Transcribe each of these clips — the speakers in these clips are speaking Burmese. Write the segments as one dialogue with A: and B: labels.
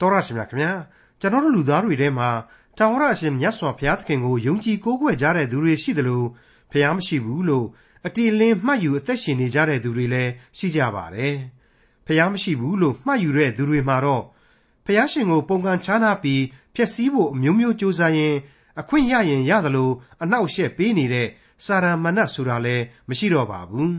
A: တော်ရရှိမြခင်ဗျာကျွန်တော်တို့လူသားတွေထဲမှာတာဝရအရှင်မြတ်စွာဘုရားသခင်ကိုယုံကြည်ကိုးကွယ်ကြတဲ့သူတွေရှိသလိုဘုရားမရှိဘူးလို့အတီလင်းမှတ်ယူအသက်ရှင်နေကြတဲ့သူတွေလည်းရှိကြပါတယ်ဘုရားမရှိဘူးလို့မှတ်ယူတဲ့သူတွေမှာတော့ဘုရားရှင်ကိုပုံကန်ချားနာပြီးဖျက်ဆီးဖို့အမျိုးမျိုးကြိုးစားရင်အခွင့်ရရင်ရသလိုအနှောက်အယှက်ပေးနေတဲ့စာရမဏတ်ဆိုတာလည်းမရှိတော့ပါဘူး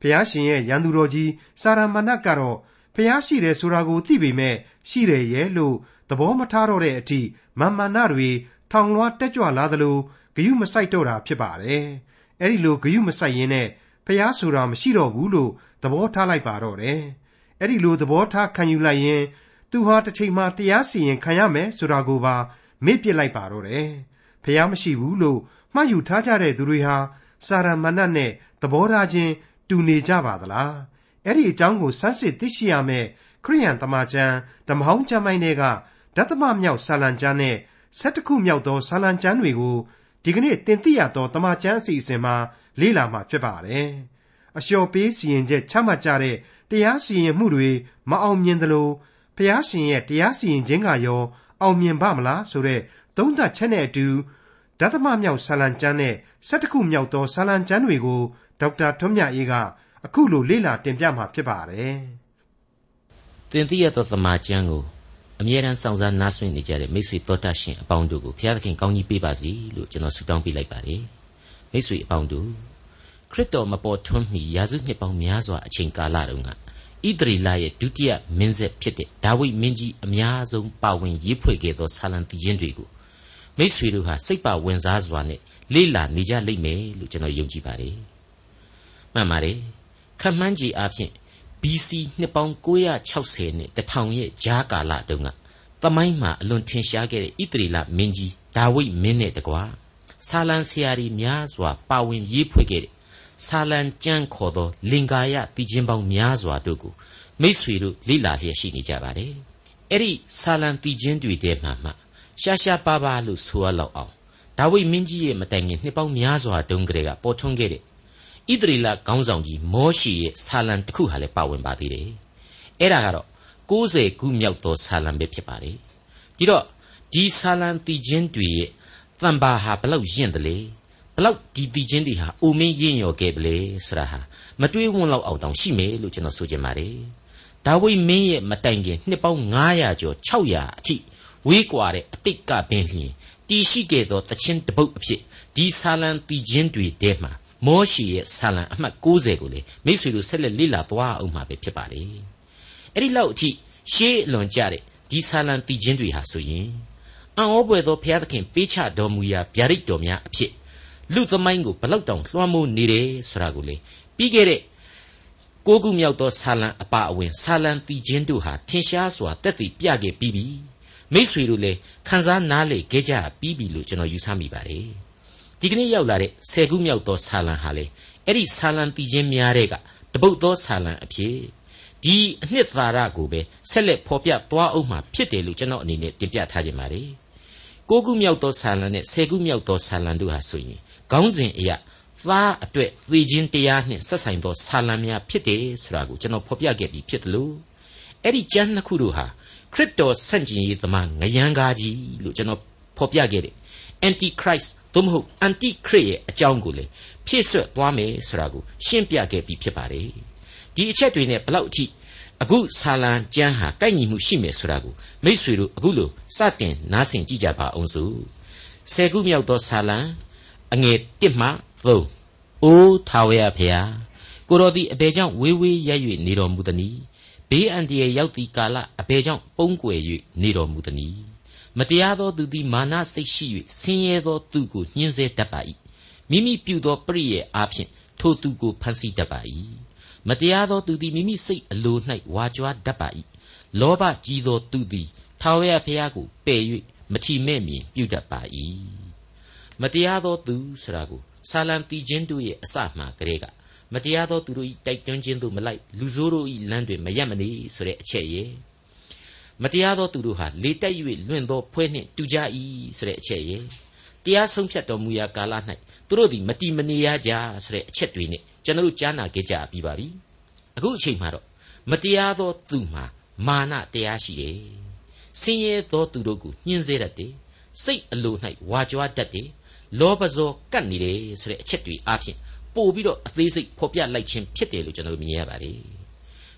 A: ဘုရားရှင်ရဲ့ရန်သူတော်ကြီးစာရမဏတ်ကတော့ ဖျားရှိတယ်ဆိုတာကိုသိပေမဲ့ရှိတယ်ရဲ့လို့သဘောမထားတော့တဲ့အထိမာမာနတွေထောင်လွှားတက်ကြွလာသလိုဂယုမဆိုင်တော့တာဖြစ်ပါတယ်။အဲ့ဒီလိုဂယုမဆိုင်ရင်နဲ့ဖျားဆိုတာမရှိတော့ဘူးလို့သဘောထားလိုက်ပါတော့တယ်။အဲ့ဒီလိုသဘောထားခံယူလိုက်ရင်သူဟာတစ်ချိန်မှာတရားစီရင်ခံရမယ်ဆိုတာကိုပါမေ့ပစ်လိုက်ပါတော့တယ်။ဖျားမရှိဘူးလို့မှတ်ယူထားကြတဲ့သူတွေဟာစာရမဏတ်နဲ့သဘောထားချင်းတူနေကြပါသလား။ အဲ့ဒီအကြောင်းကိုစမ်းစစ်သိရှိရမယ်ခရိယန်တမန်ကျမ်းဓမ္မဟောင်းကျမ်းပိုင်းတွေကဓတ္တမမြောက်ဆာလံကျမ်းနဲ့၁၁ခုမြောက်သောဆာလံကျမ်းတွေကိုဒီကနေ့တင်ပြရသောတမန်ကျမ်းအစီအစဉ်မှာလေ့လာမှာဖြစ်ပါတယ်။အလျှော်ပေးစီရင်ချက်ချမှတ်ကြတဲ့တရားစီရင်မှုတွေမအောင်မြင်သလိုဖျားရှင်ရဲ့တရားစီရင်ခြင်းကရောအောင်မြင်ပါမလားဆိုတဲ့သုံးသပ်ချက်နဲ့အတူဓတ္တမမြောက်ဆာလံကျမ်းနဲ့၁၁ခုမြောက်သောဆာလံကျမ်းတွေကိုဒေါက်တာထွန်းမြတ်အေးက အခုလိုလေ့လာတင်ပြမှာဖြစ်ပါတယ်။
B: သင်သိရသောသမာကျမ်းကိုအမြဲတမ်းစောင့်စားနားဆွင့်နေကြတဲ့မိတ်ဆွေတော်တတ်ရှင်အပေါင်းတို့ကိုဘုရားသခင်ကောင်းကြီးပေးပါစေလို့ကျွန်တော်ဆုတောင်းပေးလိုက်ပါတယ်။မိတ်ဆွေအပေါင်းတို့ခရစ်တော်မပေါ်ထွန်းမီရာစုနှစ်ပေါင်းများစွာအချိန်ကာလတုန်းကဣသရေလရဲ့ဒုတိယမင်းဆက်ဖြစ်တဲ့ဒါဝိဒ်မင်းကြီးအများဆုံးပါဝင်ရေးဖွဲ့ခဲ့သောဆာလံတည်ခြင်းတွေကိုမိတ်ဆွေတို့ဟာစိတ်ပါဝင်စားစွာနဲ့လေ့လာနေကြလိမ့်မယ်လို့ကျွန်တော်ယုံကြည်ပါတယ်။မှန်ပါတယ် ခန့်မှန်းခြေအားဖြင့် BC နှစ်ပေါင်း960နဲ့1000ရဲ့ဂျားကာလတုန်းကသမိုင်းမှာအလွန်ထင်ရှားခဲ့တဲ့ဣသရေလမင်းကြီးဒါဝိဒ်မင်းနဲ့တကွာဆာလံဆရာကြီးများစွာ ပါဝင်ရေးဖွဲ့ခဲ့တဲ့ဆာလံကျမ်းခေါ်သော လင်္ကာယပြည်ချင်းပေါင်းများစွာတို့ကိုမိษွေတို့လိလာလျက်ရှိနေကြပါတယ်။အဲ့ဒီဆာလံပြည်ချင်းတွေထဲမှာမှရှားရှားပါးပါးလို့ဆိုရလောက်အောင်ဒါဝိဒ်မင်းကြီးရဲ့မတိုင်ခင်နှစ်ပေါင်းများစွာတုန်းကတည်းကပေါ်ထွန်းခဲ့တဲ့ ဣသရေလခေါင်းဆောင်ကြီးမောရှေရဲ့ဆာလံတစ်ခုဟာလည်းပါဝင်ပါသေးတယ်။အဲ့ဒါကတော့60ခုမြောက်သောဆာလံပဲဖြစ်ပါတယ်။ဒီတော့ဒီဆာလံတီချင်းတွေရဲ့တန်ပါဟာဘလောက်ရင့်တယ်လေဘလောက်ဒီတီချင်းတွေဟာအိုမင်းရင့်ရော်ခဲ့ပလေဆိုတာဟာမတွေးဝန်းလောက်အောင်တောင်ရှိမယ်လို့ကျွန်တော်ဆိုချင်ပါတယ်။ဒါဝိမင်းရဲ့မတိုင်ခင်နှစ်ပေါင်း900ကျော်600အထိဝေးကွာတဲ့အတိတ်ကပင်လျင်တီရှိခဲ့သောတချင်းတပုတ်အဖြစ်ဒီဆာလံတီချင်းတွေထဲမှာ မောရှိရဲ့ဆာလံအမှတ်60ကိုလေမိษွေတို့ဆက်လက်လေ့လာသွားအောင်မှာပဲဖြစ်ပါလေအဲ့ဒီလောက်အထိရှေးအလွန်ကြတဲ့ဒီဆာလံတည်ခြင်းတွေဟာဆိုရင်အံ့ဩပွေသောဘုရားသခင်ပေးချတော်မူရာဗျာဒိတ်တော်များအဖြစ်လူသမိုင်းကိုဘလောက်တောင်လွှမ်းမိုးနေတယ်ဆိုတာကိုလေပြီးခဲ့တဲ့ကိုးခုမြောက်သောဆာလံအပါအဝင်ဆာလံတည်ခြင်းတို့ဟာထင်ရှားစွာတက်တည်ပြခဲ့ပြီးပြီမိษွေတို့လည်းခန်းစားနားလေခဲ့ကြပြီးပြီလို့ကျွန်တော်ယူဆမိပါတယ် ဒီကနေ့ရောက်လာတဲ့ဆယ်ခုမြောက်သောဆာလံဟာလေအဲ့ဒီဆာလံတီချင်းများတဲ့ကတပုတ်သောဆာလံအဖြစ်ဒီအနှစ်သာရကိုပဲဆက်လက်ဖော်ပြသွားအောင်မှဖြစ်တယ်လို့ကျွန်တော်အနေနဲ့တင်ပြထားခြင်းပါတယ်ကိုခုမြောက်သောဆာလံနဲ့ဆယ်ခုမြောက်သောဆာလံတို့ဟာဆိုရင်ခေါင်းစဉ်အရာသားအတွက်သေခြင်းတရားနှင့်ဆက်ဆိုင်သောဆာလံများဖြစ်တယ်ဆိုတာကိုကျွန်တော်ဖော်ပြခဲ့ပြီးဖြစ်တယ်လို့အဲ့ဒီကျမ်းနှစ်ခုတို့ဟာခရစ်တော်ဆန့်ကျင်ရေးသမားငရန်ကားကြီးလို့ကျွန်တော်ဖော်ပြခဲ့တယ် antichrist သို့မဟုတ် antichrist ရဲ့အကြောင်းကိုလေဖြည့်ဆွတ်သွားမယ်ဆိုတာကိုရှင်းပြခဲ့ပြီးဖြစ်ပါတယ်ဒီအချက်တွေနဲ့ဘလောက်အထိအခုဆာလံကျမ်းဟာကိုက်ညီမှုရှိမယ်ဆိုတာကိုမိษွေတို့အခုလိုစတင်နားဆင်ကြည့်ကြပါအောင်စို့ဆယ်ခုမြောက်သောဆာလံအငယ်1မှ3အိုးထာဝရဖျားကိုတော်သည်အဘယ်ကြောင့်ဝေးဝေးရက်၍နေတော်မူသနည်းဘေးအန္တရာယ်ရောက်သည့်ကာလအဘယ်ကြောင့်ပုန်းကွယ်၍နေတော်မူသနည်း မတရားသောသူသည်မာနစိတ်ရှိ၍ဆင်းရဲသောသူကိုညှင်းဆဲတတ်ပါ၏မိမိပြုသောပရိယေအားဖြင့်ထိုသူကိုဖန်ဆီးတတ်ပါ၏မတရားသောသူသည်မိမိစိတ်အလို၌ဝါကြွားတတ်ပါ၏လောဘကြီးသောသူသည်ထာဝရဘုရားကိုပယ်၍မထီမဲ့မြင်ပြုတတ်ပါ၏မတရားသောသူဆိုတာကိုဆာလံတီချင်းတို့ရဲ့အစမှကလေးကမတရားသောသူတို့၏တိုက်တွန်းခြင်းတို့မလိုက်လူဆိုးတို့၏လမ်းတွေမရက်မနေဆိုတဲ့အချက်ရဲ့ မတရားသောသူတို့ဟာလေတက်၍လွင့်သောဖွဲနှင့်တူကြ၏ဆိုတဲ့အချက်ရဲ့တရားဆုံးဖြတ်တော်မူရာကာလ၌သူတို့သည်မတီမနေရကြဆိုတဲ့အချက်တွေနဲ့ကျွန်တော်တို့ကြားနာခဲ့ကြပြီးပါပြီအခုအချိန်မှာတော့မတရားသောသူမှာမာနတရားရှိတယ်ဆင်းရဲသောသူတို့ကိုညှင်းဆဲတတ်တယ်စိတ်အလို၌ဝါကြွားတတ်တယ်လောဘဇောကတ်နေတယ်ဆိုတဲ့အချက်တွေအားဖြင့်ပို့ပြီးတော့အသေးစိတ်ဖော်ပြလိုက်ခြင်းဖြစ်တယ်လို့ကျွန်တော်တို့မြင်ရပါတယ်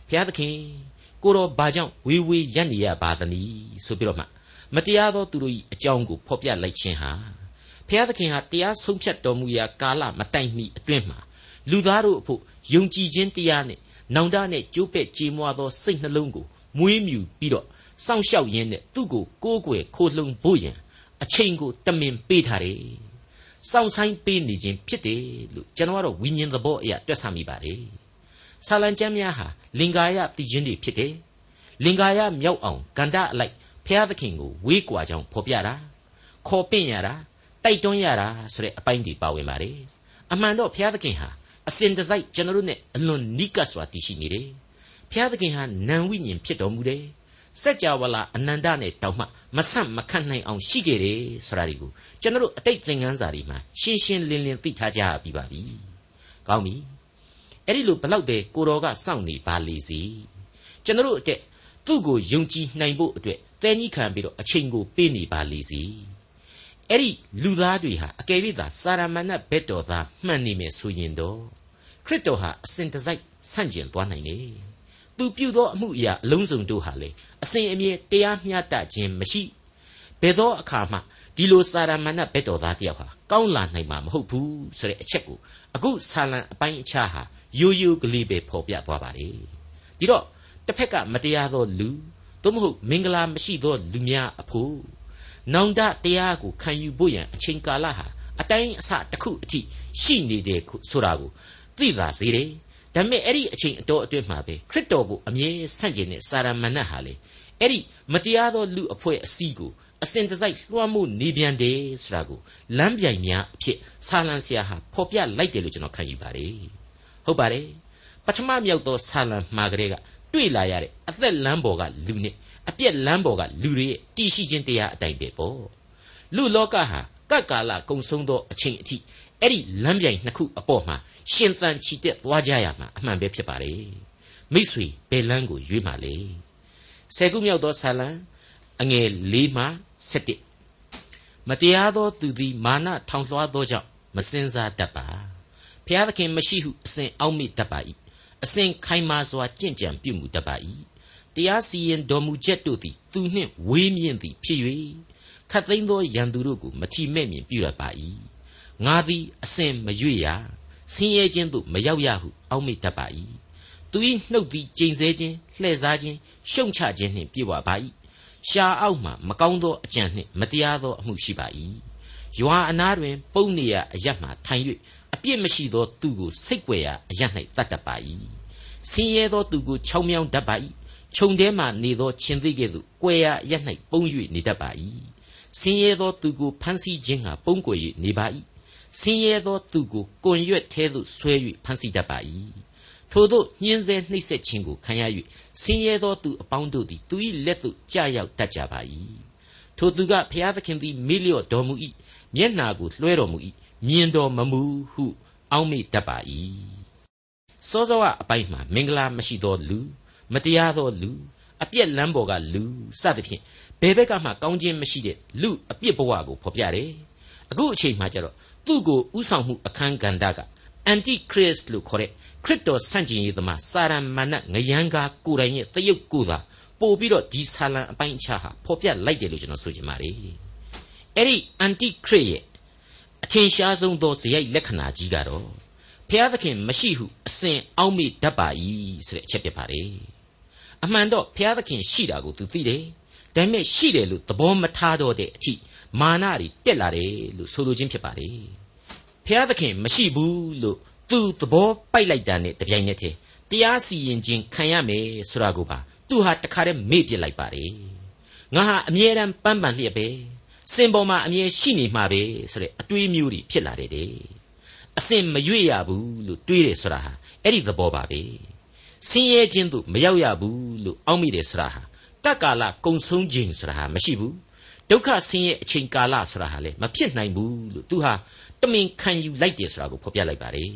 B: ဘုရားသခင် ကိုတော်ဘာကြောင့်ဝေးဝေးရပ်နေရပါသနည်းဆိုပြီးတော့မှမတရားသောသူတို့၏အကြောင်းကိုဖော်ပြလိုက်ခြင်းဟာဘုရားသခင်ဟာတရားဆုံးဖြတ်တော်မူရာကာလမတိုင်မီအတွင်းမှာလူသားတို့အဖို့ယုံကြည်ခြင်းတရားနဲ့နောင်တနဲ့ကြိုးပဲ့ကြေးမွားသောစိတ်နှလုံးကိုမွေးမြူပြီးတော့စောင့်ရှောက်ရင်းနဲ့သူ့ကိုကိုးကွယ်ခိုလှုံဖို့ရန်အချိန်ကိုတမင်ပေးထားတယ်။စောင့်ဆိုင်ပေးနေခြင်းဖြစ်တယ်လို့ကျွန်တော်ကတော့ဝိညာဉ်သဘောအရတွက်ဆမိပါတယ်။ ဆာလံကျမ်းများဟာလင်္ကာယသိခြင်းတွေဖြစ်တယ်။လင်္ကာယမြောက်အောင်ကန္တအလိုက်ဖျားသခင်ကိုဝေးကွာကြောင်းဖော်ပြတာခေါ်ပင့်ရတာတိုက်တွန်းရတာဆိုတဲ့အပိုင်းတွေပါဝင်ပါတယ်။အမှန်တော့ဖျားသခင်ဟာအစဉ်တစိုက်ကျွန်တော်တို့နဲ့အလွန်နီးကပ်စွာတည်ရှိနေတယ်။ဖျားသခင်ဟာနံဝိညာဉ်ဖြစ်တော်မူတယ်။စัจ java လာအနန္တနဲ့တောင်မှမဆန့်မခန့်နိုင်အောင်ရှိခဲ့တယ်ဆိုတာဒီကိုကျွန်တော်တို့အတိတ်သင်ခန်းစာတွေမှာရှင်းရှင်းလင်းလင်းသိထားကြရပြီးပါပြီ။ကောင်းပြီ။ အဲ့ဒီလိုဘလောက်ပဲကိုတော်ကစောင့်နေပါလေစီ။ကျွန်တော်တို့အတွက်သူ့ကိုယုံကြည်နိုင်ဖို့အတွက်တဲကြီးခံပြီးတော့အချိန်ကိုပေးနေပါလေစီ။အဲ့ဒီလူသားတွေဟာအကယ်၍သာစာရမဏတ်ဘက်တော်သားမှန်နေမယ်ဆိုရင်တော့ခရစ်တော်ဟာအစဉ်တစိုက်ဆန့်ကျင်သွားနိုင်တယ်။သူပြုသောအမှုအရာအလုံးစုံတို့ဟာလေအစဉ်အမြဲတရားမျှတခြင်းမရှိဘယ်သောအခါမှဒီလိုစာရမဏတ်ဘက်တော်သားတယောက်ဟာကောင်းလာနိုင်မှာမဟုတ်ဘူးဆိုတဲ့အချက်ကိုအခုဆာလံအပိုင်းအခြားဟာ ရိုးရိုးကလေးပဲဖော်ပြသွားပါလေဒီတော့တစ်ဖက်ကမတရားသောလူသို့မဟုတ်မင်္ဂလာမရှိသောလူများအဖို့နောင်တတရားကိုခံယူဖို့ရန်အချိန်ကာလဟာအတိုင်းအဆတစ်ခုအထိရှိနေတယ်ဆိုတာကိုသိသာစေတယ်ဒါပေမဲ့အဲ့ဒီအချိန်အတော်အတွင်းမှာပဲခရစ်တော်ကိုအမြဲဆန့်ကျင်တဲ့စာရမဏတ်ဟာလေအဲ့ဒီမတရားသောလူအဖွဲ့အစည်းကိုအစဉ်တစိုက်လွှမ်းမိုးနေပြန်တယ်ဆိုတာကိုလမ်းပြိုင်များအဖြစ်ဆာလံဆရာဟာဖော်ပြလိုက်တယ်လို့ကျွန်တော်ခံယူပါတယ် ဟုတ်ပါတယ်ပထမမြောက်သောဆာလံမှာကလေးကတွေ့လာရတဲ့အသက်လမ်းပေါ်ကလူနဲ့အပြက်လမ်းပေါ်ကလူတွေရဲ့တည်ရှိခြင်းတရားအတိုင်းပဲပေါ့လူလောကဟာကပ်ကာလကုံဆုံးသောအချိန်အထိအဲ့ဒီလမ်းပြိုင်နှစ်ခုအပေါ်မှာရှင်သန်ချီတက်သွားကြရမှာအမှန်ပဲဖြစ်ပါလေမိษွေဘယ်လမ်းကိုရွေးမှာလဲဆယ်ခုမြောက်သောဆာလံအငယ်၄မှ7မတရားသောသူသည်မာနထောင်လွှားသောကြောင့်မစင်စားတတ်ပါ ဖျားသခင်မရှိဟုအစဉ်အောက်မေ့တတ်ပါ၏အစဉ်ခိုင်မာစွာကြင့်ကြံပြုမှုတတ်ပါ၏တရားစီရင်တော်မူချက်တို့သည်သူနှင့်ဝေးမြင့်သည်ဖြစ်၍ခတ်သိမ်းသောရန်သူတို့ကိုမထီမဲ့မြင်ပြုရပါ၏ငါသည်အစဉ်မရွေ့ရဆင်းရဲခြင်းသို့မရောက်ရဟုအောက်မေ့တတ်ပါ၏သူ၏နှုတ်သည်ကျိန်ဆဲခြင်းလှဲ့စားခြင်းရှုံချခြင်းနှင့်ပြည့်ဝပါ၏ရှားအောက်မှမကောင်းသောအကြံနှင့်မတရားသောအမှုရှိပါ၏ရွာအနားတွင် ပုံနေရအရတ်မှထိုင်၍ အပြစ်မရှိသောသူကိုစိတ်ွယ်ရာအရတ်၌တတ်တတ်ပါ၏ဆင်းရဲသောသူကိုချောင်းမြောင်းတတ်ပါ၏ခြုံထဲမှနေသောခြင်းသိကဲ့သို့ကွယ်ရာအရတ်၌ပုံ၍နေတတ်ပါ၏ဆင်းရဲသောသူကိုဖမ်းဆီးခြင်းဟာပုံကွယ်၍နေပါ၏ဆင်းရဲသောသူကိုကွန်ရွက်ထဲသို့ဆွဲ၍ဖမ်းဆီးတတ်ပါ၏ထို့သောညှင်းဆဲနှိပ်စက်ခြင်းကိုခံရ၍ဆင်းရဲသောသူအပေါင်းတို့သည်သူ၏လက်သို့ကြာရောက်တတ်ကြပါ၏ထိုသူကဖျားသခင်သည်မေ့လျော့တော်မူ၏မျက်နာကိုလွှဲတော်မူ၏ မြင်တော်မမူဟု အောက်မေ့တတ်ပါ၏စောစောကအပိုင်းမှာမင်္ဂလာမရှိသောလူမတရားသောလူအပြက်လမ်းပေါ်ကလူစသဖြင့်ဘယ်ဘက်ကမှကောင်းခြင်းမရှိတဲ့လူအပြစ်ဘဝကိုဖော်ပြတယ်အခုအချိန်မှကျတော့သူ့ကိုဥဆောင်မှုအခန်းကဏ္ဍကအန်တီခရစ်လို့ခေါ်တဲ့ခရစ်တော်ဆန့်ကျင်ရေးသမားစာရမဏငရန်ကာကိုယ်တိုင်ရဲ့တယုတ်ကိုယ်သာပို့ပြီးတော့ဒီဆာလံအပိုင်းအခြားဟာဖော်ပြလိုက်တယ်လို့ကျွန်တော်ဆိုချင်ပါတယ်အဲ့ဒီအန်တီခရစ်ရဲ့ အထင်ရှားဆုံးသောဇယိုက်လက္ခဏာကြီးကတော့ဖျားသခင်မရှိဟုအစဉ်အောက်မေ့တတ်ပါ၏ဆိုတဲ့အချက်ဖြစ်ပါတယ်အမှန်တော့ဖျားသခင်ရှိတာကိုသူသိတယ်ဒါပေမဲ့ရှိတယ်လို့သဘောမထားတော့တဲ့အထိမာနတွေတက်လာတယ်လို့ဆိုလိုခြင်းဖြစ်ပါတယ်ဖျားသခင်မရှိဘူးလို့သူသဘောပိုက်လိုက်တာနဲ့တပြိုင်နက်တည်းတရားစီရင်ခြင်းခံရမယ်ဆိုတာကိုပါသူဟာတခါတည်းမေ့ပြစ်လိုက်ပါတယ်ငါဟာအမြဲတမ်းပန်းပန်လျက်ပဲ စင်ပေါ်မှာအမြဲရှိနေမှာပဲဆိုတဲ့အတွေးမျိုးတွေဖြစ်လာတယ်တဲ့အစင်မရွေ့ရဘူးလို့တွေးတယ်ဆိုတာဟာအဲ့ဒီသဘောပါပဲဆင်းရဲခြင်းတို့မရောက်ရဘူးလို့အောက်မိတယ်ဆိုတာဟာတက္ကာလကုံဆုံးခြင်းဆိုတာဟာမရှိဘူးဒုက္ခဆင်းရဲအချိန်ကာလဆိုတာဟာလည်းမဖြစ်နိုင်ဘူးလို့သူဟာတမင်ခံယူလိုက်တယ်ဆိုတာကိုဖော်ပြလိုက်ပါတယ်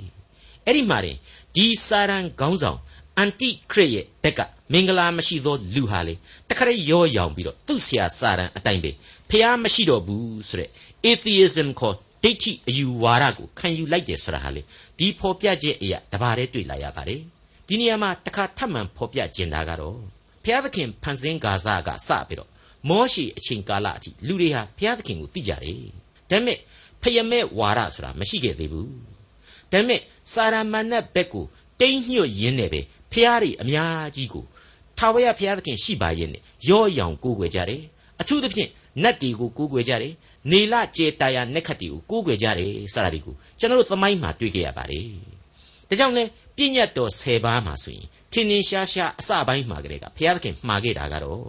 B: အဲ့ဒီမှာတင်ဒီစာရန်ခေါင်းဆောင် အန်တိခရစ်ရဲ့ဘက်ကမင်္ဂလာမရှိသောလူဟာလေတခါတည်းရောရောင်ပြီးတော့သူ့ဆရာစာရန်အတိုင်းပဲဖះမရှိတော့ဘူးဆိုတဲ့ atheism ခေါ်ဒိဋ္ဌိအယူဝါဒကိုခံယူလိုက်တယ်ဆိုတာဟာလေဒီဖော်ပြချက်အရာတဘာတည်းတွေ့လာရပါတယ်ဒီနေရာမှာတခါထပ်မံဖော်ပြကျင်တာကတော့ဘုရားသခင်ဖန်ဆင်းဂါဇကစပြီးတော့မောရှိအချိန်ကာလအထိလူတွေဟာဘုရားသခင်ကိုသိကြတယ်ဒါပေမဲ့ဖယမဲ့ဝါဒဆိုတာမရှိခဲ့သေးဘူးဒါပေမဲ့စာရမဏတ်ဘက်ကိုတိမ့်ညွတ်ရင်းနဲ့ပဲ ဖျားတွေအများကြီးကိုထာဝရဘုရားသခင်ရှိပါရဲ့နဲ့ရော့ရောင်ကိုးကွယ်ကြတယ်အထူးသဖြင့်နတ်တွေကိုကိုးကွယ်ကြတယ်နေလကျေတာယာနက်ခတ်တွေကိုကိုးကွယ်ကြတယ်စတာတွေကိုကျွန်တော်တို့သမိုင်းမှာတွေ့ကြရပါတယ်ဒါကြောင့်လဲပြည့်ညတ်တော်10ပါးမှာဆိုရင်ထင်ထင်ရှားရှားအစပိုင်းမှာကလေးကဘုရားသခင်မှာခဲ့တာကတော့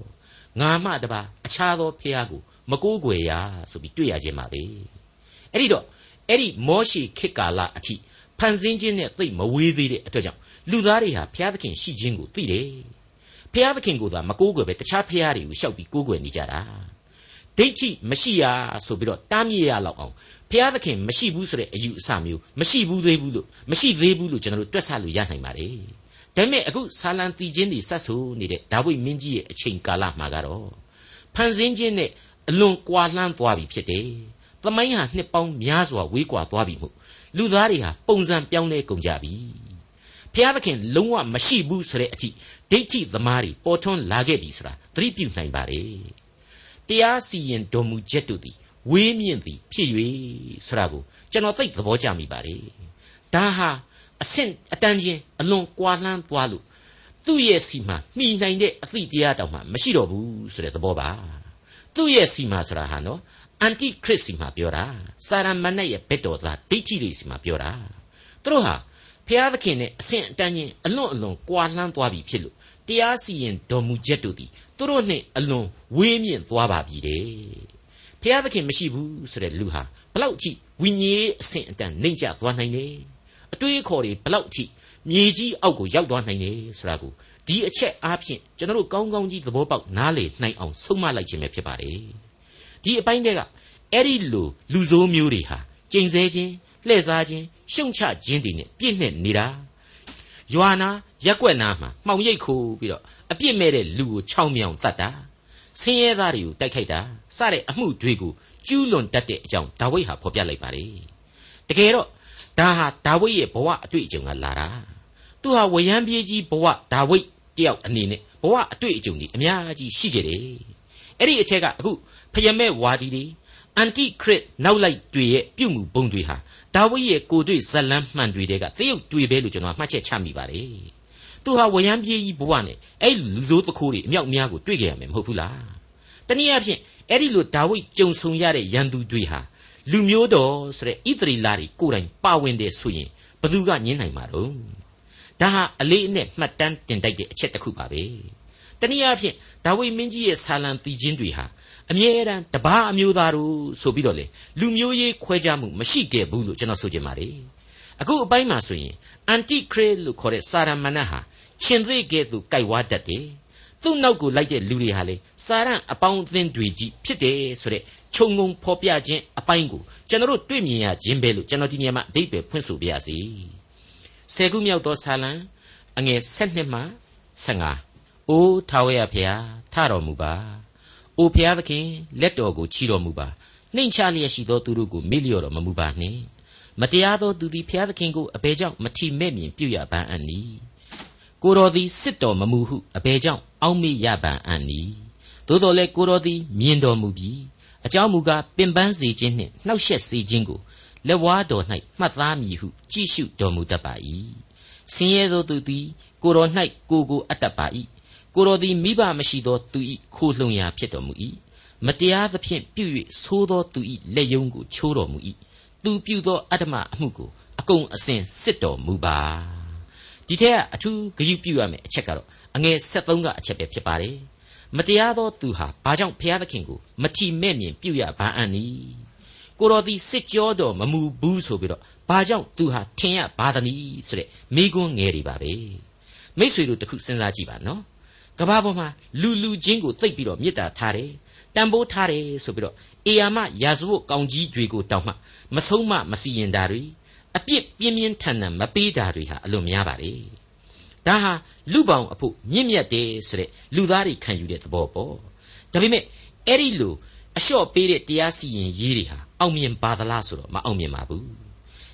B: ငါမှတပါအခြားသောဘုရားကိုမကိုးကွယ်ရဆိုပြီးတွေ့ရခြင်းပါပဲအဲ့ဒီတော့အဲ့ဒီမောရှိခေတ်ကာလအထိဖန်ဆင်းခြင်းနဲ့သိမဝေးသေးတဲ့အတွက်ကြောင့် လူသားတွေဟာဘုရားသခင်ရှိခြင်းကိုသိတယ်ဘုရားသခင်ကိုသာမကိုးကွယ်ပဲတခြားဘုရားတွေကိုရှောက်ပြီးကိုးကွယ်နေကြတာဒိဋ္ဌိမရှိရဆိုပြီးတော့တားမြစ်ရလောက်အောင်ဘုရားသခင်မရှိဘူးဆိုတဲ့အယူအဆမျိုးမရှိဘူးသေးဘူးလို့မရှိသေးဘူးလို့ကျွန်တော်တို့တွက်ဆလို့ရနိုင်ပါတယ်ဒါပေမဲ့အခုဆာလံတီချင်းတွေဆက်ဆိုနေတဲ့ဒါဝိမင်းကြီးရဲ့အချိန်ကာလမှာကတော့ဖန်ဆင်းခြင်းနဲ့အလွန်ကွာလှမ်းသွားပြီဖြစ်တယ်။သမိုင်းဟာနှစ်ပေါင်းများစွာဝေးကွာသွားပြီမို့လူသားတွေဟာပုံစံပြောင်းလဲကုန်ကြပြီ။ ဘုရားသခင်လုံးဝမရှိဘူးဆိုတဲ့အထိဒိဋ္ဌိသမားတွေပေါ်ထွန်းလာခဲ့ပြီဆိုတာသတိပြုနိုင်ပါလေ။တရားစီရင်တော်မူချက်တို့သည်ဝေးမြင့်သည်ဖြစ်၍ဆိုတာကိုကျွန်တော်သိသဘောကျမိပါလေ။ဒါဟာအဆင့်အတန်းချင်းအလွန်ကွာလှမ်းသွားလို့သူ့ရဲ့စီမှာမှီနိုင်တဲ့အသည့်တရားတောင်မှမရှိတော့ဘူးဆိုတဲ့သဘောပါသူ့ရဲ့စီမှာဆိုတာဟာနော်အန်တိခရစ်စီမှာပြောတာစာရမဏေရဲ့ဘက်တော်သားဒိဋ္ဌိတွေစီမှာပြောတာသူတို့ဟာ ဖျားသခင်နဲ့အဆင့်အတန်းချင်းအလွန်အလွန်ကွာလှမ်းသွားပြီဖြစ်လို့တရားစီရင်တော်မူချက်တို့သည်သူတို့နဲ့အလွန်ဝေးမြင့်သွားပါပြီတဲ့ဖျားသခင်မရှိဘူးဆိုတဲ့လူဟာဘလောက်ကြည့်ဝိညာဉ်အဆင့်အတန်းနှိမ့်ကျသွားနိုင်တယ်အတွေးခေါ်တွေဘလောက်ထိမြေကြီးအောက်ကိုရောက်သွားနိုင်တယ်ဆိုတာကိုဒီအချက်အားဖြင့်ကျွန်တော်တို့ကောင်းကောင်းကြီးသဘောပေါက်နားလေနိုင်အောင်ဆုံးမလိုက်ခြင်းပဲဖြစ်ပါတယ်ဒီအပိုင်းတွေကအဲ့ဒီလိုလူဆိုးမျိုးတွေဟာကျိန်ဆဲခြင်းလှည့်စားခြင်း ရှုံချခြင်းတွေနဲ့ပြည့်နှက်နေတာရွာနာရက်ွက်နာမှာမှောင်ရိပ်ခိုးပြီးတော့အပြစ်မဲ့တဲ့လူကိုချောင်းမြောင်တတ်တာဆင်းရဲသားတွေကိုတိုက်ခိုက်တာစတဲ့အမှုတွေကိုကျူးလွန်တတ်တဲ့အကြောင်းဒါဝိဒ်ဟာဖော်ပြလိုက်ပါတယ်တကယ်တော့ဒါဟာဒါဝိဒ်ရဲ့ဘဝအတွေ့အကြုံကလာတာသူဟာဝရမ်းပြေးကြီးဘဝဒါဝိဒ်တယောက်အနေနဲ့ဘဝအတွေ့အကြုံတွေအများကြီးရှိခဲ့တယ်အဲ့ဒီအချက်ကအခုဖယမဲဝါဒီတွေအန်တိခရစ်နောက်လိုက်တွေရဲ့ပြုမှုပုံတွေဟာ ဒါဝိဒ်ရဲ့ကိုတွေ့ဇလန်းမှန်တွေကသရုပ်တွေပဲလို့ကျွန်တော်မှတ်ချက်ချမိပါတယ်သူဟာဝရမ်းပြေးကြီးဘဝနဲ့အဲ့လူစိုးတခိုးတွေအမြောက်များကိုတွေ့ကြရမယ်မဟုတ်ဘူးလားတနည်းအားဖြင့်အဲ့ဒီလိုဒါဝိဒ်ကြုံဆုံရတဲ့ရန်သူတွေဟာလူမျိုးတော်ဆိုတဲ့ဣသရီလာတွေကိုယ်တိုင်ပါဝင်တယ်ဆိုရင်ဘသူကညင်းနိုင်မှာတော့ဒါဟာအလေးအနက်မှတ်တမ်းတင်တိုက်တဲ့အချက်တစ်ခုပါပဲတနည်းအားဖြင့်ဒါဝိမင်းကြီးရဲ့ဆာလံတီချင်းတွေဟာ အမြဲတမ်းတပားအမျိုးသားတို့ဆိုပြီးတော့လေလူမျိုးရေးခွဲခြားမှုမရှိခဲ့ဘူးလို့ကျွန်တော်ဆိုချင်ပါတယ်အခုအပိုင်းမှာဆိုရင်အန်တိခရစ်လို့ခေါ်တဲ့စာရမဏတ်ဟာရှင်သေကဲ့သို့ကြိုက်ဝါတတ်တယ်သူ့နောက်ကိုလိုက်တဲ့လူတွေဟာလေစာရန်အပေါင်းအသင်းတွေကြီးဖြစ်တယ်ဆိုတဲ့ခြုံငုံဖော်ပြခြင်းအပိုင်းကိုကျွန်တော်တို့တွေ့မြင်ရခြင်းပဲလို့ကျွန်တော်ဒီနေရာမှာအဓိပ္ပာယ်ဖွင့်ဆိုပြရစီဆယ်ခုမြောက်သောဆာလံအငယ်7နှစ်မှ15အိုးထာဝရဖျားထတော်မူပါ အိုဖျားသခင်လက်တော်ကိုချီတော်မူပါနှိမ်ချလျက်ရှိသောသူတို့ကိုမေ့လျော့တော်မမူပါနှင့်မတရားသောသူသည်ဖျားသခင်ကိုအဘယ်ကြောင့်မထီမဲ့မြင်ပြုရပန်းအံ့နီကိုတော်သည်စစ်တော်မမူဟုအဘယ်ကြောင့်အောက်မေ့ရပန်းအံ့နီသို့တော်လည်းကိုတော်သည်မြင်တော်မူပြီးအကြောင်းမူကားပင်ပန်းစေခြင်းနှင့်နှောက်ယှက်စေခြင်းကိုလက်ဝါးတော်၌မှတ်သားမည်ဟုကြည့်ရှုတော်မူတတ်ပါ၏ဆင်းရဲသောသူသည်ကိုတော်၌ကိုကိုအပ်တတ်ပါ၏ ကိုတော်သည်မိဘမရှိသောသူ၏ခိုလှုံရာဖြစ်တော်မူ၏မတရားသဖြင့်ပြု၍သိုးသောသူ၏လက်ယုံကိုချိုးတော်မူ၏သူပြုသောအတ္တမအမှုကိုအကုန်အစင်စစ်တော်မူပါဒီထက်အထူးဂရုပြုရမယ်အချက်ကတော့အငယ်73ကအချက်ပဲဖြစ်ပါတယ်မတရားသောသူဟာဘာကြောင့်ဖျားသခင်ကိုမထီမဲ့မြင်ပြုရပါအံ့နီကိုတော်သည်စစ်ကြောတော်မမူဘူးဆိုပြီးတော့ဘာကြောင့်သူဟာထင်ရပါသနည်းဆိုတဲ့မိကွန်းငယ်တွေပါပဲမိษွေတို့တခုစဉ်းစားကြည့်ပါနော် ကဘာပေါ်မှာလူလူချင်းကိုသိပ်ပြီးတော့မေတ္တာထားတယ်တန်ဖိုးထားတယ်ဆိုပြီးတော့အေယာမရာဇဝတ်ကောင်ကြီးတွေကိုတောင်းမှမဆုံးမမစီရင်တာတွေအပြစ်ပြင်းပြင်းထန်ထန်မပေးတာတွေဟာအလွန်များပါလေဒဒါဟာလူပောင်အဖို့မြင့်မြတ်တယ်ဆိုတဲ့လူသားတွေခံယူတဲ့သဘောပေါ့ဒါပေမဲ့အဲ့ဒီလိုအလျှော့ပေးတဲ့တရားစီရင်ရေးတွေဟာအောင်မြင်ပါသလားဆိုတော့မအောင်မြင်ပါဘူး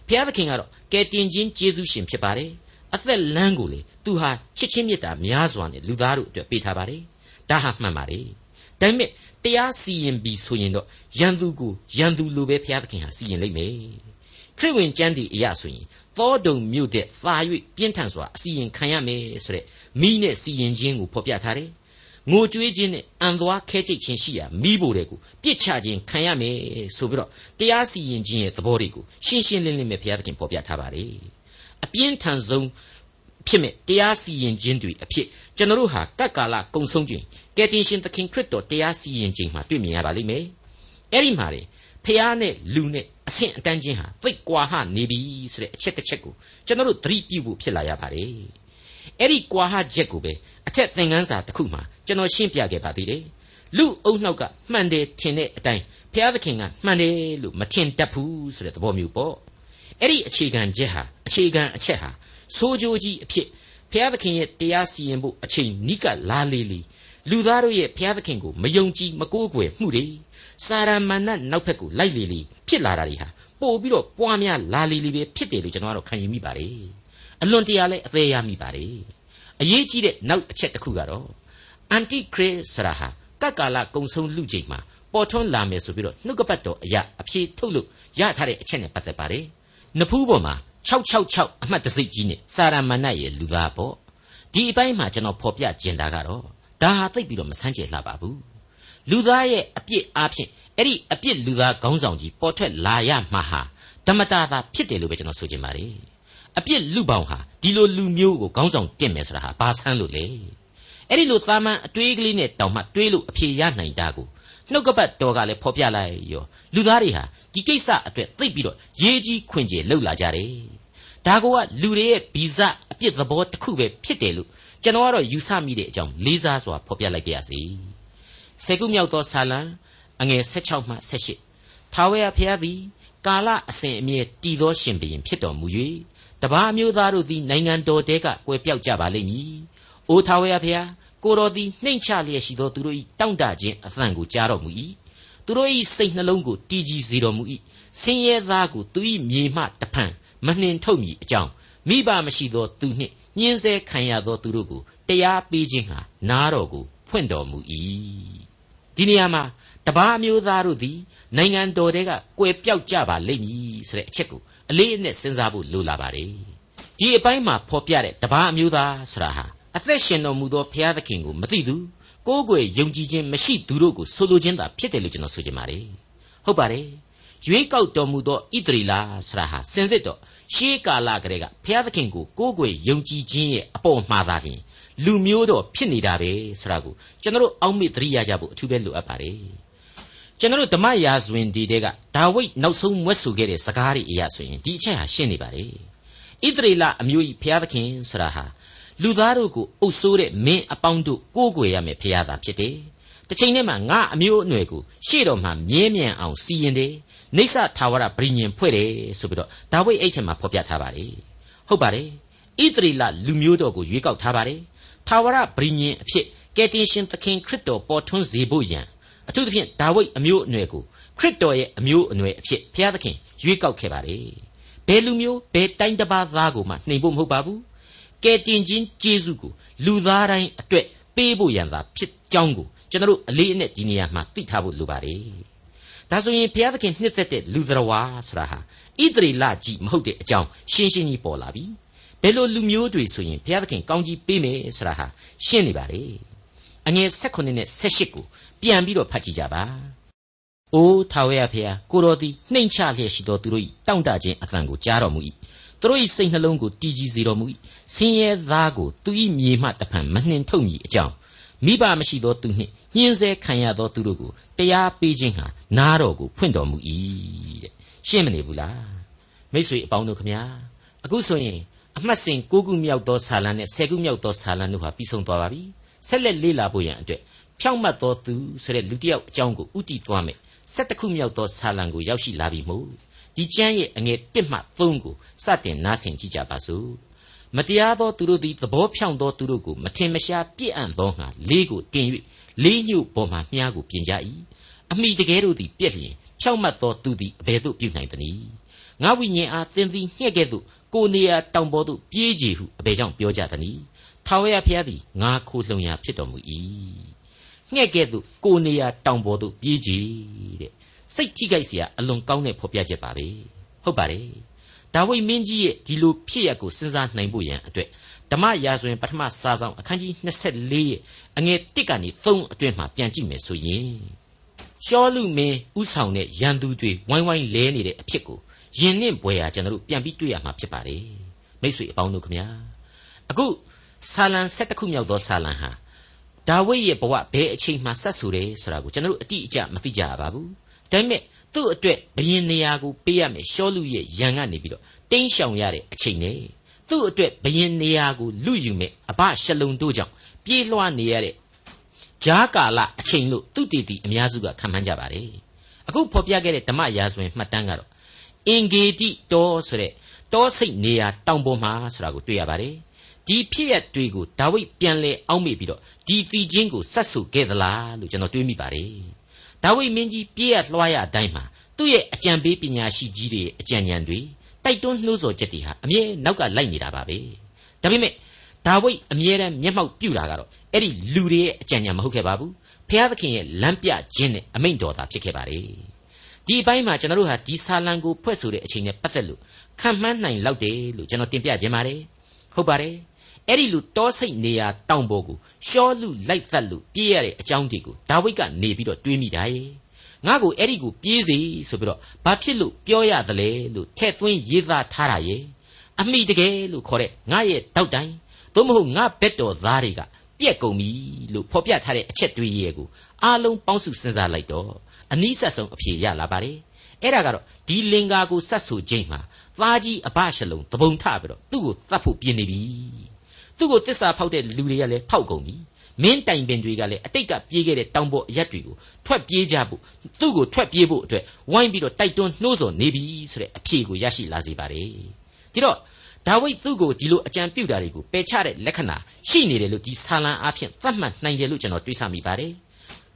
B: ဘုရားသခင်ကတော့ကယ်တင်ခြင်းကျေးဇူးရှင်ဖြစ်ပါတယ် အသက်လမ်းကိုလေသူဟာချစ်ချင်းမေတ္တာများစွာနဲ့လူသားတို့အတွက်ပေးထားပါတယ်ဒါဟာမှန်ပါတယ်ဒါပေမဲ့တရားစီရင်ပြီးဆိုရင်တော့ရန်သူကိုရန်သူလိုပဲဘုရားသခင်ဟာစီရင်လိမ့်မယ်ခရစ်ဝင်ကျမ်းဒီအရာဆိုရင်သောဒုံမြို့တဲ့သာ၍ပြင်းထန်စွာအစီရင်ခံရမယ်ဆိုတဲ့မိနဲ့စီရင်ခြင်းကိုဖော်ပြထားတယ်ငိုကြွေးခြင်းနဲ့အံသွားခဲချိတ်ခြင်းရှိရာမိဖို့တဲ့ကိုပြစ်ချခြင်းခံရမယ်ဆိုပြီးတော့တရားစီရင်ခြင်းရဲ့သဘောတွေကိုရှင်းရှင်းလင်းလင်းပဲဘုရားသခင်ဖော်ပြထားပါတယ် အပြင်းထန်ဆုံးဖြစ်မဲ့တရားစီရင်ခြင်းတွေအဖြစ်ကျွန်တော်တို့ဟာကတ်ကာလကုံဆုံးခြင်းကယ်တင်ရှင်သခင်ခရစ်တော်တရားစီရင်ခြင်းမှာတွေ့မြင်ရပါလိမ့်မယ်အဲ့ဒီမှာလေဖះနဲ့လူနဲ့အဆင့်အတန်းချင်းဟာပိတ်ကွာဟနေပြီဆိုတဲ့အချက်တစ်ချက်ကိုကျွန်တော်တို့သတိပြုဖို့ဖြစ်လာရပါတယ်အဲ့ဒီကွာဟချက်ကိုပဲအထက်သင်ခန်းစာတစ်ခုမှာကျွန်တော်ရှင်းပြခဲ့ပါသေးတယ်လူအုံနှောက်ကမှန်တယ်ထင်တဲ့အတိုင်းဘုရားသခင်ကမှန်တယ်လို့မထင်တတ်ဘူးဆိုတဲ့သဘောမျိုးပေါ့ အဲ့ဒီအခြေခံချက်ဟာအခြေခံအချက်ဟာဆိုးကြိုးကြီးအဖြစ်ဘုရားသခင်ရဲ့တရားစီရင်ဖို့အချိန်နိကလာလေလေလူသားတို့ရဲ့ဘုရားသခင်ကိုမယုံကြည်မကိုးကွယ်မှုတွေစာရမဏတ်နောက်ဘက်ကိုလိုက်လေလေဖြစ်လာတာတွေဟာပို့ပြီးတော့ပွားများလာလေလေပဲဖြစ်တယ်လို့ကျွန်တော်ကတော့ခံယူမိပါတယ်အလွန်တရာလဲအသေးရမိပါတယ်အရေးကြီးတဲ့နောက်အချက်တစ်ခုကတော့အန်တီခရစ်ဆရာဟာကတ်ကာလကုံဆုံးလူချိန်မှာပေါ်ထွန်းလာမယ်ဆိုပြီးတော့နှုတ်ကပတ်တော်အရာအဖြေထုတ်လို့ရထားတဲ့အချက်နဲ့ပတ်သက်ပါတယ် နဖူးပေါ်မှာ666အမှတ်တစိတ်ကြီးနဲ့စာရမဏတ်ရဲ့လူသားပေါ့ဒီအပိုင်းမှာကျွန်တော်ဖော်ပြကျင်တာကတော့ဒါဟာသိပ်ပြီးတော့မဆန်းကျယ်လှပါဘူးလူသားရဲ့အပြစ်အားဖြင့်အဲ့ဒီအပြစ်လူသားခေါင်းဆောင်ကြီးပေါ်ထွက်လာရမှာဟာဓမ္မတာသာဖြစ်တယ်လို့ပဲကျွန်တော်ဆိုချင်ပါတယ်အပြစ်လူပေါင်းဟာဒီလိုလူမျိုးကိုခေါင်းဆောင်တင်မယ်ဆိုတာဟာဘာဆန်းလို့လဲအဲ့ဒီလိုသာမန်အတွေးကလေးနဲ့တောင်မှတွေးလို့အဖြေရနိုင်တာကို နှုတ်ကပတ်တော်ကလည်းဖော်ပြလိုက်ရောလူသားတွေဟာဒီကိစ္စအတွက်သိပြီးတော့ရေးကြီးခွင်ကျယ်လှုပ်လာကြတယ်ဒါကလူတွေရဲ့ဗီဇအပြစ်သဘောတစ်ခုပဲဖြစ်တယ်လို့ကျွန်တော်ကတော့ယူဆမိတဲ့အကြောင်းလေးစားစွာဖော်ပြလိုက်ပါရစေဆယ်ခုမြောက်သောဆာလံအငယ်16မှ18ထာဝရဘုရားသည်ကာလအစဉ်အမြဲတည်သောရှင်ဘုရင်ဖြစ်တော်မူ၍တပါးမျိုးသားတို့သည်နိုင်ငံတော်တဲကကွယ်ပြောက်ကြပါလိမ့်မည်။အိုထာဝရဘုရား ကိုတော်သည်နှိမ့်ချလျက်ရှိသောသူတို့၏တောင့်တခြင်းအသံကိုကြားတော်မူ၏။သူတို့၏စိတ်နှလုံးကိုတည်ကြည်စေတော်မူ၏။ဆင်းရဲသားကိုသူ၏မြေမှတဖန်မနှင်ထုတ်မည်အကြောင်းမိဘမရှိသောသူနှင့်ညှင်းဆဲခံရသောသူတို့ကိုတရားပေးခြင်းဟာနားတော်ကိုဖွင့်တော်မူ၏ဒီနေရာမှာတပါးမျိုးသားတို့သည်နိုင်ငံတော်တဲကကွယ်ပြောက်ကြပါလိမ့်မည်ဆိုတဲ့အချက်ကိုအလေးအနက်စဉ်းစားဖို့လိုလာပါတယ်ဒီအပိုင်းမှာဖော်ပြတဲ့တပါးအမျိုးသားဆိုတာဟာ အသက်ရှင်တော်မူသောဘုရားသခင်ကိုမသိသူကိုးကွယ်ယုံကြည်ခြင်းမရှိသူတို့ကိုဆိုလိုခြင်းသာဖြစ်တယ်လို့ကျွန်တော်ဆိုချင်ပါတယ်ဟုတ်ပါတယ်ရွေးကောက်တော်မူသောဣသရေလဆိုတာဟာစင်စစ်တော့ရှေးကာလကတည်းကဘုရားသခင်ကိုကိုးကွယ်ယုံကြည်ခြင်းရဲ့အပေါ်မှာသာလျှင်လူမျိုးတော်ဖြစ်နေတာပဲဆိုတာကိုကျွန်တော်အောက်မေ့သတိရကြဖို့အထူးပဲလိုအပ်ပါတယ်ကျွန်တော်ဓမ္မရာဇဝင်ဒီတဲကဒါဝိဒ်နောက်ဆုံးမွဲ့ဆိုခဲ့တဲ့စကားတွေအရာဆိုရင်ဒီအချက်ဟာရှင်းနေပါတယ်ဣသရေလအမျိုးကြီးဘုရားသခင်ဆိုတာဟာ လူသားတို့ကိုအုပ်ဆိုးတဲ့မင်းအပေါင်းတို့ကိုးကွယ်ရမယ်ဘုရားသာဖြစ်တယ်တစ်ချိန်တည်းမှာငါအမျိုးအနွယ်ကိုရှေ့တော်မှာမြဲမြံအောင်စီရင်တယ်နေဆထာဝရဗြိညင်ဖွဲ့တယ်ဆိုပြီးတော့ဒါဝိဒ်အဲ့ထက်မှာဖော်ပြထားပါတယ်ဟုတ်ပါတယ်ဣသရေလလူမျိုးတော်ကိုရွေးကောက်ထားပါတယ်ထာဝရဗြိညင်အဖြစ်ကယ်တင်ရှင်သခင်ခရစ်တော်ပေါ်ထွန်းစေဖို့ရန်အထူးသဖြင့်ဒါဝိဒ်အမျိုးအနွယ်ကိုခရစ်တော်ရဲ့အမျိုးအနွယ်အဖြစ်ဘုရားသခင်ရွေးကောက်ခဲ့ပါတယ်ဘယ်လူမျိုးဘယ်တိုင်းတစ်ပါးသားကိုမှနှိမ်ဖို့မဟုတ်ပါဘူး ကယ်တင်ခြင်းကျေးဇူးကိုလူသားတိုင်းအတွက်ပေးဖို့ရန်သာဖြစ်ကြောင်းကိုကျွန်တော်တို့အလေးအနက်ဒီနေရာမှာသိထားဖို့လိုပါတယ်ဒါဆိုရင်ဘုရားသခင်နှစ်သက်တဲ့လူတော်ဝါဆိုတာဟာဣသရေလကြီးမဟုတ်တဲ့အကြောင်းရှင်းရှင်းကြီးပေါ်လာပြီဘယ်လိုလူမျိုးတွေဆိုရင်ဘုရားသခင်ကောင်းကြီးပေးမယ်ဆိုတာဟာရှင်းနေပါလေအငယ်16နဲ့18ကိုပြန်ပြီးတော့ဖတ်ကြည့်ကြပါ။ အိုးထာဝရဘုရားကိုတော်သည်နှိမ်ချလျက်ရှိသောသူတို့၏တောင့်တခြင်းအသံကိုကြားတော်မူ၏။သူတို့၏စိတ်နှလုံးကိုတည်ကြည်စေတော်မူ၏။ဆင်းရဲသားကိုသူ၏မြေမှတဖန်မနှင်ထုတ်မည်အကြောင်းမိဘမရှိသောသူနှင့်ညှင်းဆဲခံရသောသူတို့ကိုတရားပေးခြင်းဟာနားတော်ကိုဖွင့်တော်မူ၏တဲ့။ရှင်းမနေဘူးလား။မိတ်ဆွေအပေါင်းတို့ခမညာအခုဆိုရင်အမှတ်စဉ်၉ခုမြောက်သောဆာလံနဲ့၁၀ခုမြောက်သောဆာလံတို့ဟာပြီးဆုံးသွားပါပြီဆက်လက်လေ့လာဖို့ရန်အတွက်ဖြောင့်မတ်သောသူဆိုတဲ့လူတစ်ယောက်အကြောင်းကိုဥတည်သွားမယ် ၁၁ခုမြောက်သောဆာလံကိုရောက်ရှိလာပြီမို့ဒီကျမ်းရဲ့အငယ်1မှ3ကိုစတင်နားဆင်ကြည့်ကြပါစို့မတရားသောသူတို့သည်သဘောဖြောင့်သောသူတို့ကိုမထင်မရှားပြစ်အံ့သောငါလေးကိုတင်၍လေးညှို့ပေါ်မှမြားကိုပြင်ကြ၏အမိတကယ်တို့သည်ပြက်လျင်ဖြောင့်မတ်သောသူသည်အဘယ်သို့ပြုနိုင်သနည်းငါဝိညာဉ်အားသင်သည်ညှက်ကဲ့သို့ကိုနေရာတောင်ပေါ်သို့ပြေးကြည်ဟုအဘယ်ကြောင့်ပြောကြသနည်းထာဝရဘုရားသည်ငါခိုလှုံရာဖြစ်တော်မူ၏ ငှက်ကဲ့သို့ကိုနေရာတောင်ပေါ်သို့ပြေးကြည်တဲ့စိတ်ထိခိုက်เสียအလွန်ကောင်းတဲ့ဖော်ပြချက်ပါပဲဟုတ်ပါတယ်ဒါဝိမင်းကြီးရဲ့ဒီလိုဖြစ်ရပ်ကိုစဉ်းစားနိုင်ဖို့ရန်အတွက်ဓမ္မရာဇဝင်ပထမစာဆောင်အခန်းကြီး24ရဲ့အငယ်1ကနေ3အတွင်းမှာပြန်ကြည့်မယ်ဆိုရင်ရှောလူမင်းဥဆောင်တဲ့ရန်သူတွေဝိုင်းဝိုင်းလဲနေတဲ့အဖြစ်ကိုယင်နှင့်ဘွယ်ဟာကျွန်တော်တို့ပြန်ပြီးတွေ့ရမှာဖြစ်ပါတယ်မိတ်ဆွေအပေါင်းတို့ခင်ဗျာအခုဆာလံ7ခုမြောက်သောဆာလံဟာ ဒါဝိဒ်ရဲ့ဘဝဘယ်အချိန်မှဆက်ဆူတယ်ဆိုတာကိုကျွန်တော်တို့အတိအကျမသိကြရပါဘူးဒါပေမဲ့သူ့အတွက်ဘယင်နေရာကိုပေးရမယ်ရှောလူရဲ့ရန်ကနေပြီးတော့တင်းရှောင်ရတဲ့အချိန်နဲ့သူ့အတွက်ဘယင်နေရာကိုလူယူမယ်အဘရှလုံတို့ကြောင့်ပြေးလွှားနေရတဲ့ဂျားကာလအချိန်လို့သူတည်တည်အများစုကခံမှန်းကြပါတယ်အခုဖော်ပြခဲ့တဲ့ဓမ္မရာဇဝင်မှတ်တမ်းကတော့အင်ဂေတိတောဆိုတဲ့တောစိတ်နေရာတောင်ပေါ်မှာဆိုတာကိုတွေ့ရပါတယ် ဒီဖြစ်ရတွေကိုဒါဝိဒ်ပြန်လဲအောက်မေ့ပြီးတော့ဒီတီချင်းကိုဆက်ဆူခဲ့သလားလို့ကျွန်တော်တွေးမိပါတယ်ဒါဝိဒ်မင်းကြီးပြေးရလွှားရအတိုင်းမှာသူ့ရဲ့အကြံပေးပညာရှိကြီးတွေအကြံဉာဏ်တွေတိုက်တွန်းနှိုးဆော်ချက်တွေဟာအမြဲနောက်ကလိုက်နေတာပါပဲဒါပေမဲ့ဒါဝိဒ်အမြဲတမ်းမျက်မှောက်ပြုတာကတော့အဲ့ဒီလူတွေရဲ့အကြံဉာဏ်မဟုတ်ခဲ့ပါဘူးဖျားသခင်ရဲ့လမ်းပြခြင်းနဲ့အမိန့်တော်သာဖြစ်ခဲ့ပါတယ်ဒီအပိုင်းမှာကျွန်တော်တို့ဟာဒီဆာလံကိုဖွဲ့ဆိုတဲ့အချိန်နဲ့ပတ်သက်လို့ခံမှန်းနိုင်လောက်တယ်လို့ကျွန်တော်တင်ပြခြင်းပါတယ်ဟုတ်ပါတယ် အဲ့ဒီလူတောစိတ်နေရာတောင်ပေါ်ကိုရှောလူလိုက်သက်လို့ပြေးရတဲ့အကြောင်းတွေကိုဒါဝိဒ်ကနေပြီးတော့တွေးမိတာရဲ့ငါ့ကိုအဲ့ဒီကိုပြေးစေဆိုပြီးတော့ဘာဖြစ်လို့ပြောရသလဲလို့ထဲ့သွင်းရေးသားထားတာရဲ့အမိတကယ်လို့ခေါ်တဲ့ငါရဲ့တောက်တိုင်သို့မဟုတ်ငါဘက်တော်သားတွေကပြက်ကုန်ပြီလို့ဖော်ပြထားတဲ့အချက်တွေရဲ့ကိုအားလုံးပေါင်းစုစဉ်းစားလိုက်တော့အနည်းဆက်ဆုံးအဖြေရလာပါတယ်အဲ့ဒါကတော့ဒီလင်္ကာကိုစတ်ဆူခြင်းမှာသားကြီးအဘရှလုံသဘုံထပြီးတော့သူ့ကိုသတ်ဖို့ပြင်နေပြီ သူ့ကိုတစ္ဆာဖောက်တဲ့လူတွေကလည်းဖောက်ကုန်ပြီမင်းတိုင်ပင်တွေကလည်းအတိတ်ကပြေးခဲ့တဲ့တောင်ပေါ်အရက်တွေကိုထွက်ပြေးကြဖို့သူ့ကိုထွက်ပြေးဖို့အတွက်ဝိုင်းပြီးတော့တိုက်တွန်းနှိုးဆော်နေပြီဆိုတဲ့အဖြေကိုရရှိလာစေပါတယ်ဒီတော့ဒါဝိဒ်သူ့ကိုဒီလိုအကြံပြုတာတွေကိုပယ်ချတဲ့လက္ခဏာရှိနေတယ်လို့ဒီဆာလံအားဖြင့်သတ်မှတ်နိုင်တယ်လို့ကျွန်တော်တွေးဆမိပါတယ်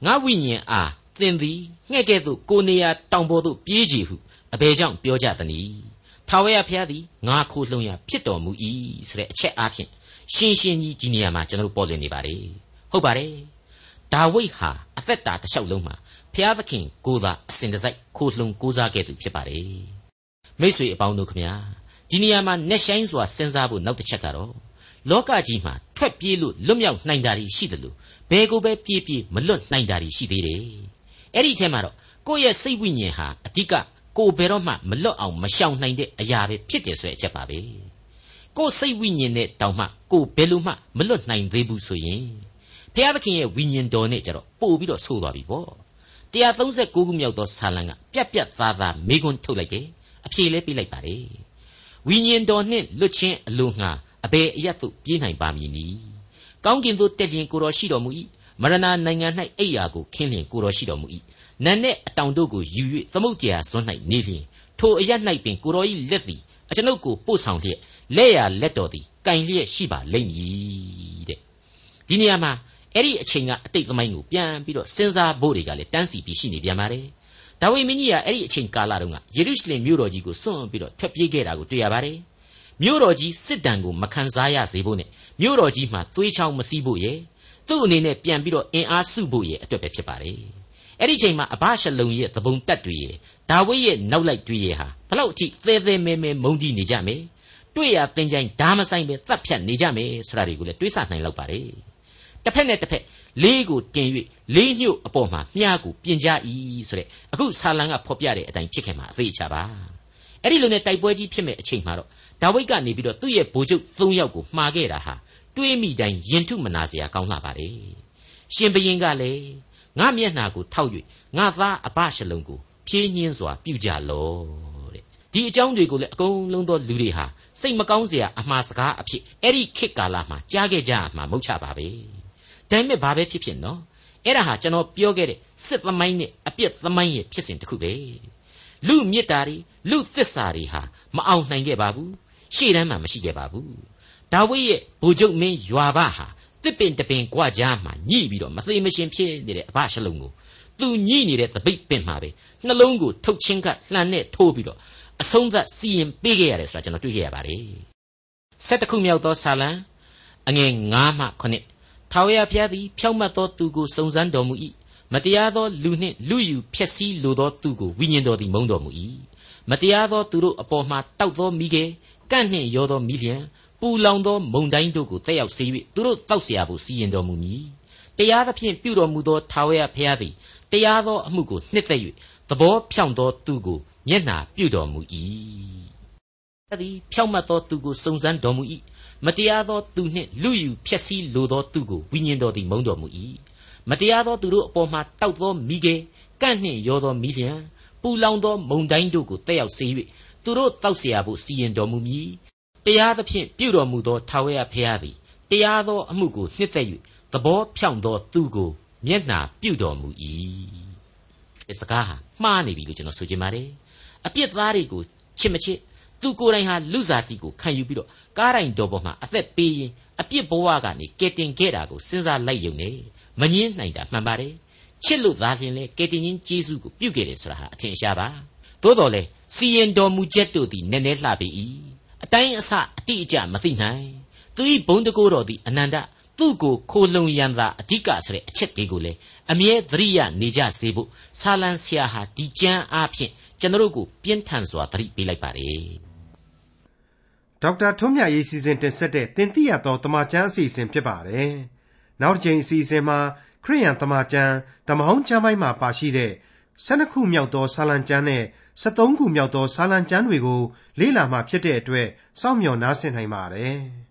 B: ငါဝိညာဉ်အားသင်သည်ငှဲ့ကဲ့သို့ကိုနေရာတောင်ပေါ်သို့ပြေးကြည်ဟုအဘယ်ကြောင့်ပြောကြသနည်းထာဝရဘုရားသည်ငါခိုလှုံရာဖြစ်တော်မူ၏ဆိုတဲ့အချက်အားဖြင့် ရှင်းရှင်းကြီးဒီနေရာမှာကျွန်တော်ပေါ်လွင်နေပါတယ်ဟုတ်ပါတယ်ဒါဝိဒ်ဟာအသက်တာတစ်လျှောက်လုံးမှာဘုရားသခင်ကိုယ်သာအစဉ်တစိုက်ခိုလှုံကိုးစားခဲ့သူဖြစ်ပါတယ်မိษွေအပေါင်းတို့ခမညာဒီနေရာမှာနှက်ဆိုင်စွာစဉ်းစားဖို့နောက်တစ်ချက်ကတော့လောကကြီးမှာထွက်ပြေးလို့လွတ်မြောက်နိုင်တာရှိတယ်လို့ဘယ်ကိုပဲပြေးပြေးမလွတ်နိုင်တာရှိသေးတယ်အဲ့ဒီထဲမှာတော့ကိုယ့်ရဲ့စိတ်ဝိညာဉ်ဟာအဓိကကိုဘယ်တော့မှမလွတ်အောင်မရှောင်နိုင်တဲ့အရာပဲဖြစ်တယ်ဆိုတဲ့အချက်ပါပဲ ကိုယ်စိတ်ဝိညာဉ်နဲ့တောင်မှကိုဘယ်လိုမှမလွတ်နိုင်သေးဘူးဆိုရင်ဘုရားသခင်ရဲ့ဝိညာဉ်တော်နဲ့ကြတော့ပို့ပြီးတော့ဆိုးသွားပြီပေါ့139ခုမြောက်သောဆာလံကပြက်ပြက်သားသားမေခွန်းထုတ်လိုက်တယ်အဖြေလဲပေးလိုက်ပါတယ်ဝိညာဉ်တော်နှင့်လွတ်ချင်းအလိုငှာအဘယ်အရတ်သို့ပြေးနိုင်ပါမည်နည်းကောင်းကင်သို့တက်လျင်ကိုတော်ရှိတော်မူ၏မရဏနိုင်ငံ၌အိယာကိုခင်းလျင်ကိုတော်ရှိတော်မူ၏နတ်နဲ့အတောင်တို့ကိုယူ၍သမုတ်ကြာစွန်း၌နေလျင်ထိုအရတ်၌ပင်ကိုတော်၏လက်သည်အကျွန်ုပ်ကိုပို့ဆောင်လျက် လက်ရလက်တော်သည်ကင်လျက်ရှိပါလိမ့်မည်တဲ့ဒီနေရာမှာအဲ့ဒီအချိန်ကအတိတ်သမိုင်းကိုပြန်ပြီးတော့စဉ်းစားဖို့တွေကလည်းတန်းစီပြီးရှိနေပြန်ပါတယ်ဒါဝိမင်းကြီးကအဲ့ဒီအချိန်ကာလတုန်းကယေရုရှလင်မြို့တော်ကြီးကိုစွန့်ပြီးတော့ထွက်ပြေးခဲ့တာကိုတွေ့ရပါတယ်မြို့တော်ကြီးစစ်တမ်းကိုမခံစားရစေဖို့နဲ့မြို့တော်ကြီးမှာသွေးချောင်းမစီးဖို့ရဲ့သူ့အနေနဲ့ပြန်ပြီးတော့အင်အားစုဖို့ရဲ့အတွက်ပဲဖြစ်ပါတယ်အဲ့ဒီချိန်မှာအဘရှလုံရဲ့သဘုံတက်တွေရဲ့ဒါဝိရဲ့နောက်လိုက်တွေရဲ့ဟာဘလောက်အထိသဲသဲမဲမဲမုန်းကြည့်နေကြမယ် တွေ့ရသင်ချိုင်းဓာမဆိုင်ပဲတတ်ဖြတ်နေကြမယ်ဆိုတာတွေကိုလည်းတွေးဆနိုင်လောက်ပါတယ်တစ်ဖက်နဲ့တစ်ဖက်လေးကိုတင်၍လေးညှို့အပေါ်မှာမြားကိုပြင်ကြ၏ဆိုတဲ့အခုဆာလံကဖော်ပြတဲ့အတိုင်းဖြစ်ခဲ့မှာအသေးချပါအဲ့ဒီလိုနဲ့တိုက်ပွဲကြီးဖြစ်မဲ့အချိန်မှာတော့ဒါဝိဒ်ကနေပြီးတော့သူ့ရဲ့ဗိုလ်ချုပ်၃ယောက်ကိုမှားခဲ့တာဟာတွေးမိတိုင်းရင်ထုမနာเสียကောင်းလာပါလေရှင်ဘရင်ကလည်းငါမျက်နှာကိုထောက်၍ငါသားအဘရှလုံကိုဖြင်းညင်းစွာပြုကြလောတဲ့ဒီအကြောင်းတွေကိုလည်းအကုန်လုံးသောလူတွေဟာ စိတ်မကောင်းစရာအမှားစကားအဖြစ်အဲ့ဒီခေတ်ကာလမှာကြားခဲ့ကြအမှားမဟုတ်ချပါပဲဒါပေမဲ့ဘာပဲဖြစ်ဖြစ်နော်အဲ့ဒါဟာကျွန်တော်ပြောခဲ့တဲ့စစ်သမိုင်းနဲ့အပြစ်သမိုင်းရဲ့ဖြစ်စဉ်တစ်ခုပဲလူမြစ်တာတွေလူသစ္စာတွေဟာမအောင်နိုင်ခဲ့ပါဘူးရှေ့တန်းမှာမရှိခဲ့ပါဘူးဒါဝိရဲ့ဗိုလ်ချုပ်မင်းယွာဘဟာတစ်ပင်တပင်ကြွကြားမှာညှိပြီးတော့မသိမရှင်ဖြစ်နေတဲ့အဘရှလုံကိုသူညှိနေတဲ့တပိတ်ပင်မှာပဲနှလုံးကိုထုတ်ချင်းကလှန်နဲ့ထိုးပြီးတော့ အဆုံးသတ်စီရင်ပေးခဲ့ရတယ်ဆိုတာကျွန်တော်တွေ့ခဲ့ရပါတယ်ဆက်တစ်ခုမြောက်သောဆာလံအငယ်9မှ9ထာဝရဘုရားသည်ဖြောင့်မတ်သောသူကိုစုံစမ်းတော်မူ၏မတရားသောလူနှင့်လူယူဖျက်ဆီးလိုသောသူကိုဝိညာဉ်တော်သည်မုန်းတော်မူ၏မတရားသောသူတို့အပေါ်မှတောက်သောမိကေကန့်နှင့်ရောသောမိလျံပူလောင်သောမုန်တိုင်းတို့ကိုတက်ရောက်စေ၍သူတို့တောက်เสียဖို့စီရင်တော်မူမည်တရားသဖြင့်ပြုတော်မူသောထာဝရဘုရားသည်တရားသောအမှုကိုနှစ်သက်၍သဘောဖြောင့်သောသူကို မျက်နှာပြုတော်မူ၏အဲ့ဒီဖြောင့်မတ်သောသူကိုစုံစမ်းတော်မူ၏မတရားသောသူနှင့်လူယူဖျက်ဆီးလိုသောသူကိုဝိညာဉ်တော်သည်မုန်းတော်မူ၏မတရားသောသူတို့အပေါ်မှာတောက်သောမိကေကန့်နှင့်ရောသောမိလျံပူလောင်သောမုန်တိုင်းတို့ကိုတက်ရောက်စေ၍သူတို့တောက်เสียဖို့စီရင်တော်မူမည်တရားသဖြင့်ပြုတော်မူသောထာဝရဘုရားသည်တရားသောအမှုကိုနှစ်သက်၍သဘောဖြောင့်သောသူကိုမျက်နှာပြုတော်မူ၏ဒီစကားဟာမှားနေပြီလို့ကျွန်တော်ဆိုချင်ပါတယ် အပြစ်သားတွေကိုချစ်မချစ်သူကိုယ်တိုင်ဟာလူစားတီကိုခံယူပြီးတော့ကားတိုင်တော်ပေါ်မှာအသက်ပေးရင်အပြစ်ဘဝကနေကယ်တင်ခဲ့တာကိုစဉ်းစားလိုက်ရုံနဲ့မငင်းနိုင်တာမှန်ပါတယ်ချစ်လို့သာလျှင်လေကယ်တင်ရှင်ယေရှုကိုပြုခဲ့တယ်ဆိုတာဟာအထင်ရှားပါသို့တော်လေစီရင်တော်မူချက်တို့သည်နည်းနည်းလှပေ၏အတိုင်းအဆအတိအကျမသိနိုင်သူ၏ဘုံတကိုးတော်သည်အနန္တ သူ့ကိုခိုလုံရန်သာအဓိကဆိုတဲ့အချက်တွေကိုလေအမြဲသတိရနေကြစေဖို့ဆာလံဆရာဟာဒီကြမ်းအားဖြင့်ကျွန်တော်တို့ကိုပြင်းထန်စွာသတိပေးလိုက်ပါတယ်
A: ဒေါက်တာထွန်းမြတ်ရေးစီစဉ်တင်ဆက်တဲ့တင်ပြရသောတမချန်းအစီအစဉ်ဖြစ်ပါတယ်နောက်တစ်ချိန်အစီအစဉ်မှာခရိယန်တမချန်းဓမ္မဟောင်းကျမ်းပိုင်းမှာပါရှိတဲ့12ခုမြောက်သောဆာလံကျမ်းနဲ့73ခုမြောက်သောဆာလံကျမ်းတွေကိုလေ့လာမှဖြစ်တဲ့အတွက်စောင့်မျှော်နားဆင်နိုင်ပါတယ်။